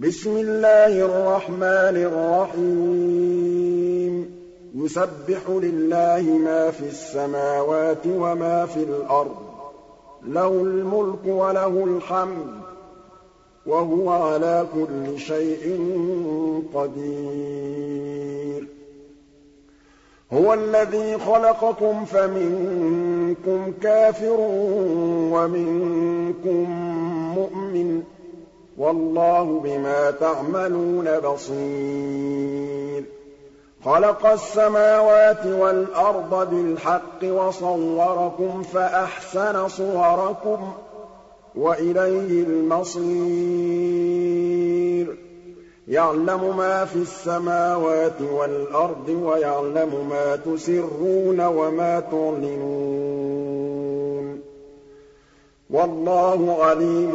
بِسْمِ اللَّهِ الرَّحْمَٰنِ الرَّحِيمِ. يُسَبِّحُ لِلَّهِ مَا فِي السَّمَاوَاتِ وَمَا فِي الْأَرْضِ ۖ. لَهُ الْمُلْكُ وَلَهُ الْحَمْدُ ۖ. وَهُوَ عَلَىٰ كُلِّ شَيْءٍ قَدِيرٌ. هُوَ الَّذِي خَلَقَكُمْ فَمِنكُمْ كَافِرٌ وَمِنكُم مُّؤْمِنٌ ۚ. وَاللَّهُ بِمَا تَعْمَلُونَ بَصِيرٌ. خَلَقَ السَّمَاوَاتِ وَالْأَرْضَ بِالْحَقِّ وَصَوَّرَكُمْ فَأَحْسَنَ صُوَرَكُمْ ۖ وَإِلَيْهِ الْمَصِيرُ. يَعْلَمُ مَا فِي السَّمَاوَاتِ وَالْأَرْضِ وَيَعْلَمُ مَا تُسِرُّونَ وَمَا تُعْلِنُونَ ۚ. وَاللَّهُ عَلِيمٌ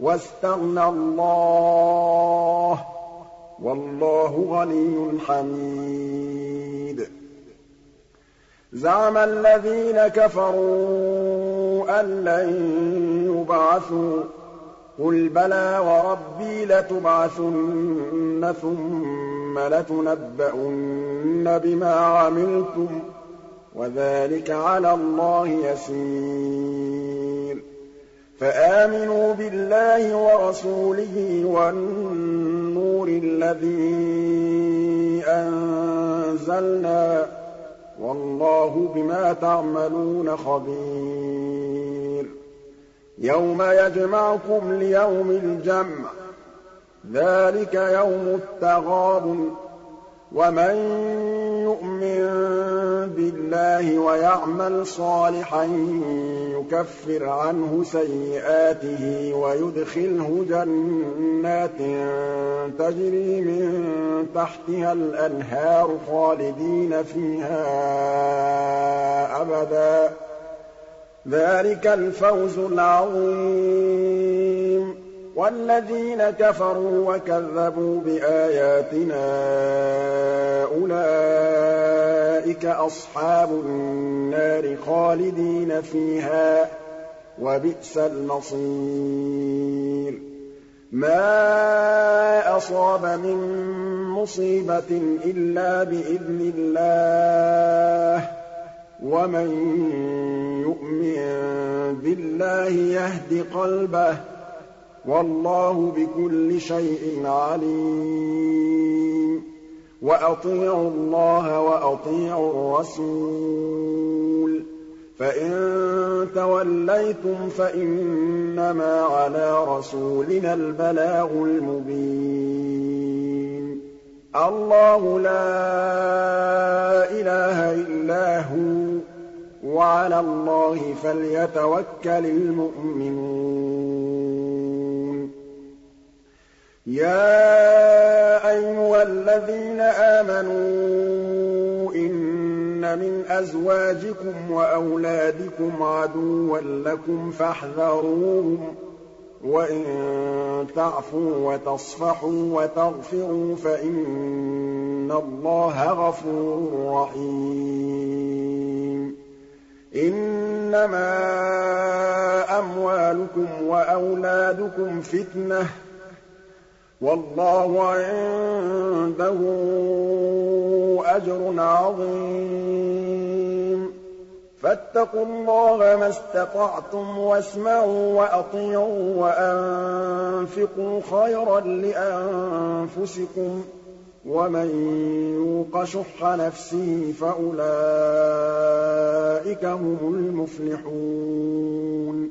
وَّاسْتَغْنَى اللَّهُ ۚ وَاللَّهُ غَنِيٌّ حَمِيدٌ. زَعَمَ الَّذِينَ كَفَرُوا أَن لَّن يُبْعَثُوا ۚ. قُلْ بَلَىٰ وَرَبِّي لَتُبْعَثُنَّ ثُمَّ لَتُنَبَّؤُنَّ بِمَا عَمِلْتُمْ ۚ وَذَٰلِكَ عَلَى اللَّهِ يَسِيرٌ. فَآمِنُوا بِاللَّهِ وَرَسُولِهِ وَالنُّورِ الَّذِي أَنزَلْنَا ۚ وَاللَّهُ بِمَا تَعْمَلُونَ خَبِيرٌ يَوْمَ يَجْمَعُكُمْ لِيَوْمِ الْجَمْعِ ۖ ذَٰلِكَ يَوْمُ التَّغَابُنِ ۗ وَمَن يُؤْمِن بِاللَّهِ وَيَعْمَلْ صَالِحًا يُكَفِّرْ عَنْهُ سَيِّئَاتِهِ وَيُدْخِلْهُ جَنَّاتٍ تَجْرِي مِن تَحْتِهَا الْأَنْهَارُ خَالِدِينَ فِيهَا أَبَدًا ۚ. ذَٰلِكَ الْفَوْزُ الْعَظِيمُ. وَالَّذِينَ كَفَرُوا وَكَذَّبُوا بِآيَاتِنَا أُولَٰئِكَ أَصْحَابُ النَّارِ خَالِدِينَ فِيهَا ۖ وَبِئْسَ الْمَصِيرُ. مَا أَصَابَ مِن مُّصِيبَةٍ إِلَّا بِإِذْنِ اللَّهِ ۗ وَمَن يُؤْمِن بِاللَّهِ يَهْدِ قَلْبَهُ ۚ وَاللَّهُ بِكُلِّ شَيْءٍ عَلِيمٌ. وَأَطِيعُوا اللَّهَ وَأَطِيعُوا الرَّسُولَ ۚ. فَإِن تَوَلَّيْتُمْ فَإِنَّمَا عَلَىٰ رَسُولِنَا الْبَلَاغُ الْمُبِينُ. اللَّهُ لَا إِلَٰهَ إِلَّا هُوَ ۚ. وَعَلَى اللَّهِ فَلْيَتَوَكَّلِ الْمُؤْمِنُونَ. يَا أَيُّهَا الَّذِينَ آمَنُوا إِنَّ مِنْ أَزْوَاجِكُمْ وَأَوْلَادِكُمْ عَدُوًّا لَّكُمْ فَاحْذَرُوهُمْ ۚ وَإِن تَعْفُوا وَتَصْفَحُوا وَتَغْفِرُوا فَإِنَّ اللَّهَ غَفُورٌ رَّحِيمٌ. إِنَّمَا أَمْوَالُكُمْ وَأَوْلَادُكُمْ فِتْنَةٌ ۚ وَاللَّهُ عِندَهُ أَجْرٌ عَظِيمٌ. فَاتَّقُوا اللَّهَ مَا اسْتَطَعْتُمْ وَاسْمَعُوا وَأَطِيعُوا وَأَنفِقُوا خَيْرًا لِّأَنفُسِكُمْ ۗ. وَمَن يُوقَ شُحَّ نَفْسِهِ فَأُولَٰئِكَ هُمُ الْمُفْلِحُونَ.